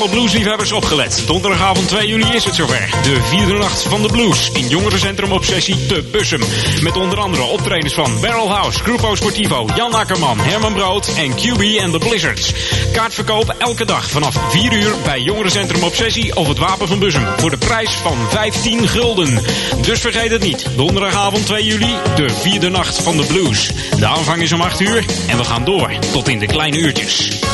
alle bluesliefhebbers opgelet. Donderdagavond 2 juli is het zover. De vierde nacht van de blues in jongerencentrum Obsessie te Bussum. Met onder andere optredens van Barrel House, Grupo Sportivo, Jan Akkerman, Herman Brood en QB and the Blizzards. Kaartverkoop elke dag vanaf 4 uur bij jongerencentrum Obsessie of het Wapen van Bussum. Voor de prijs van 15 gulden. Dus vergeet het niet. Donderdagavond 2 juli, de vierde nacht van de blues. De aanvang is om 8 uur en we gaan door tot in de kleine uurtjes.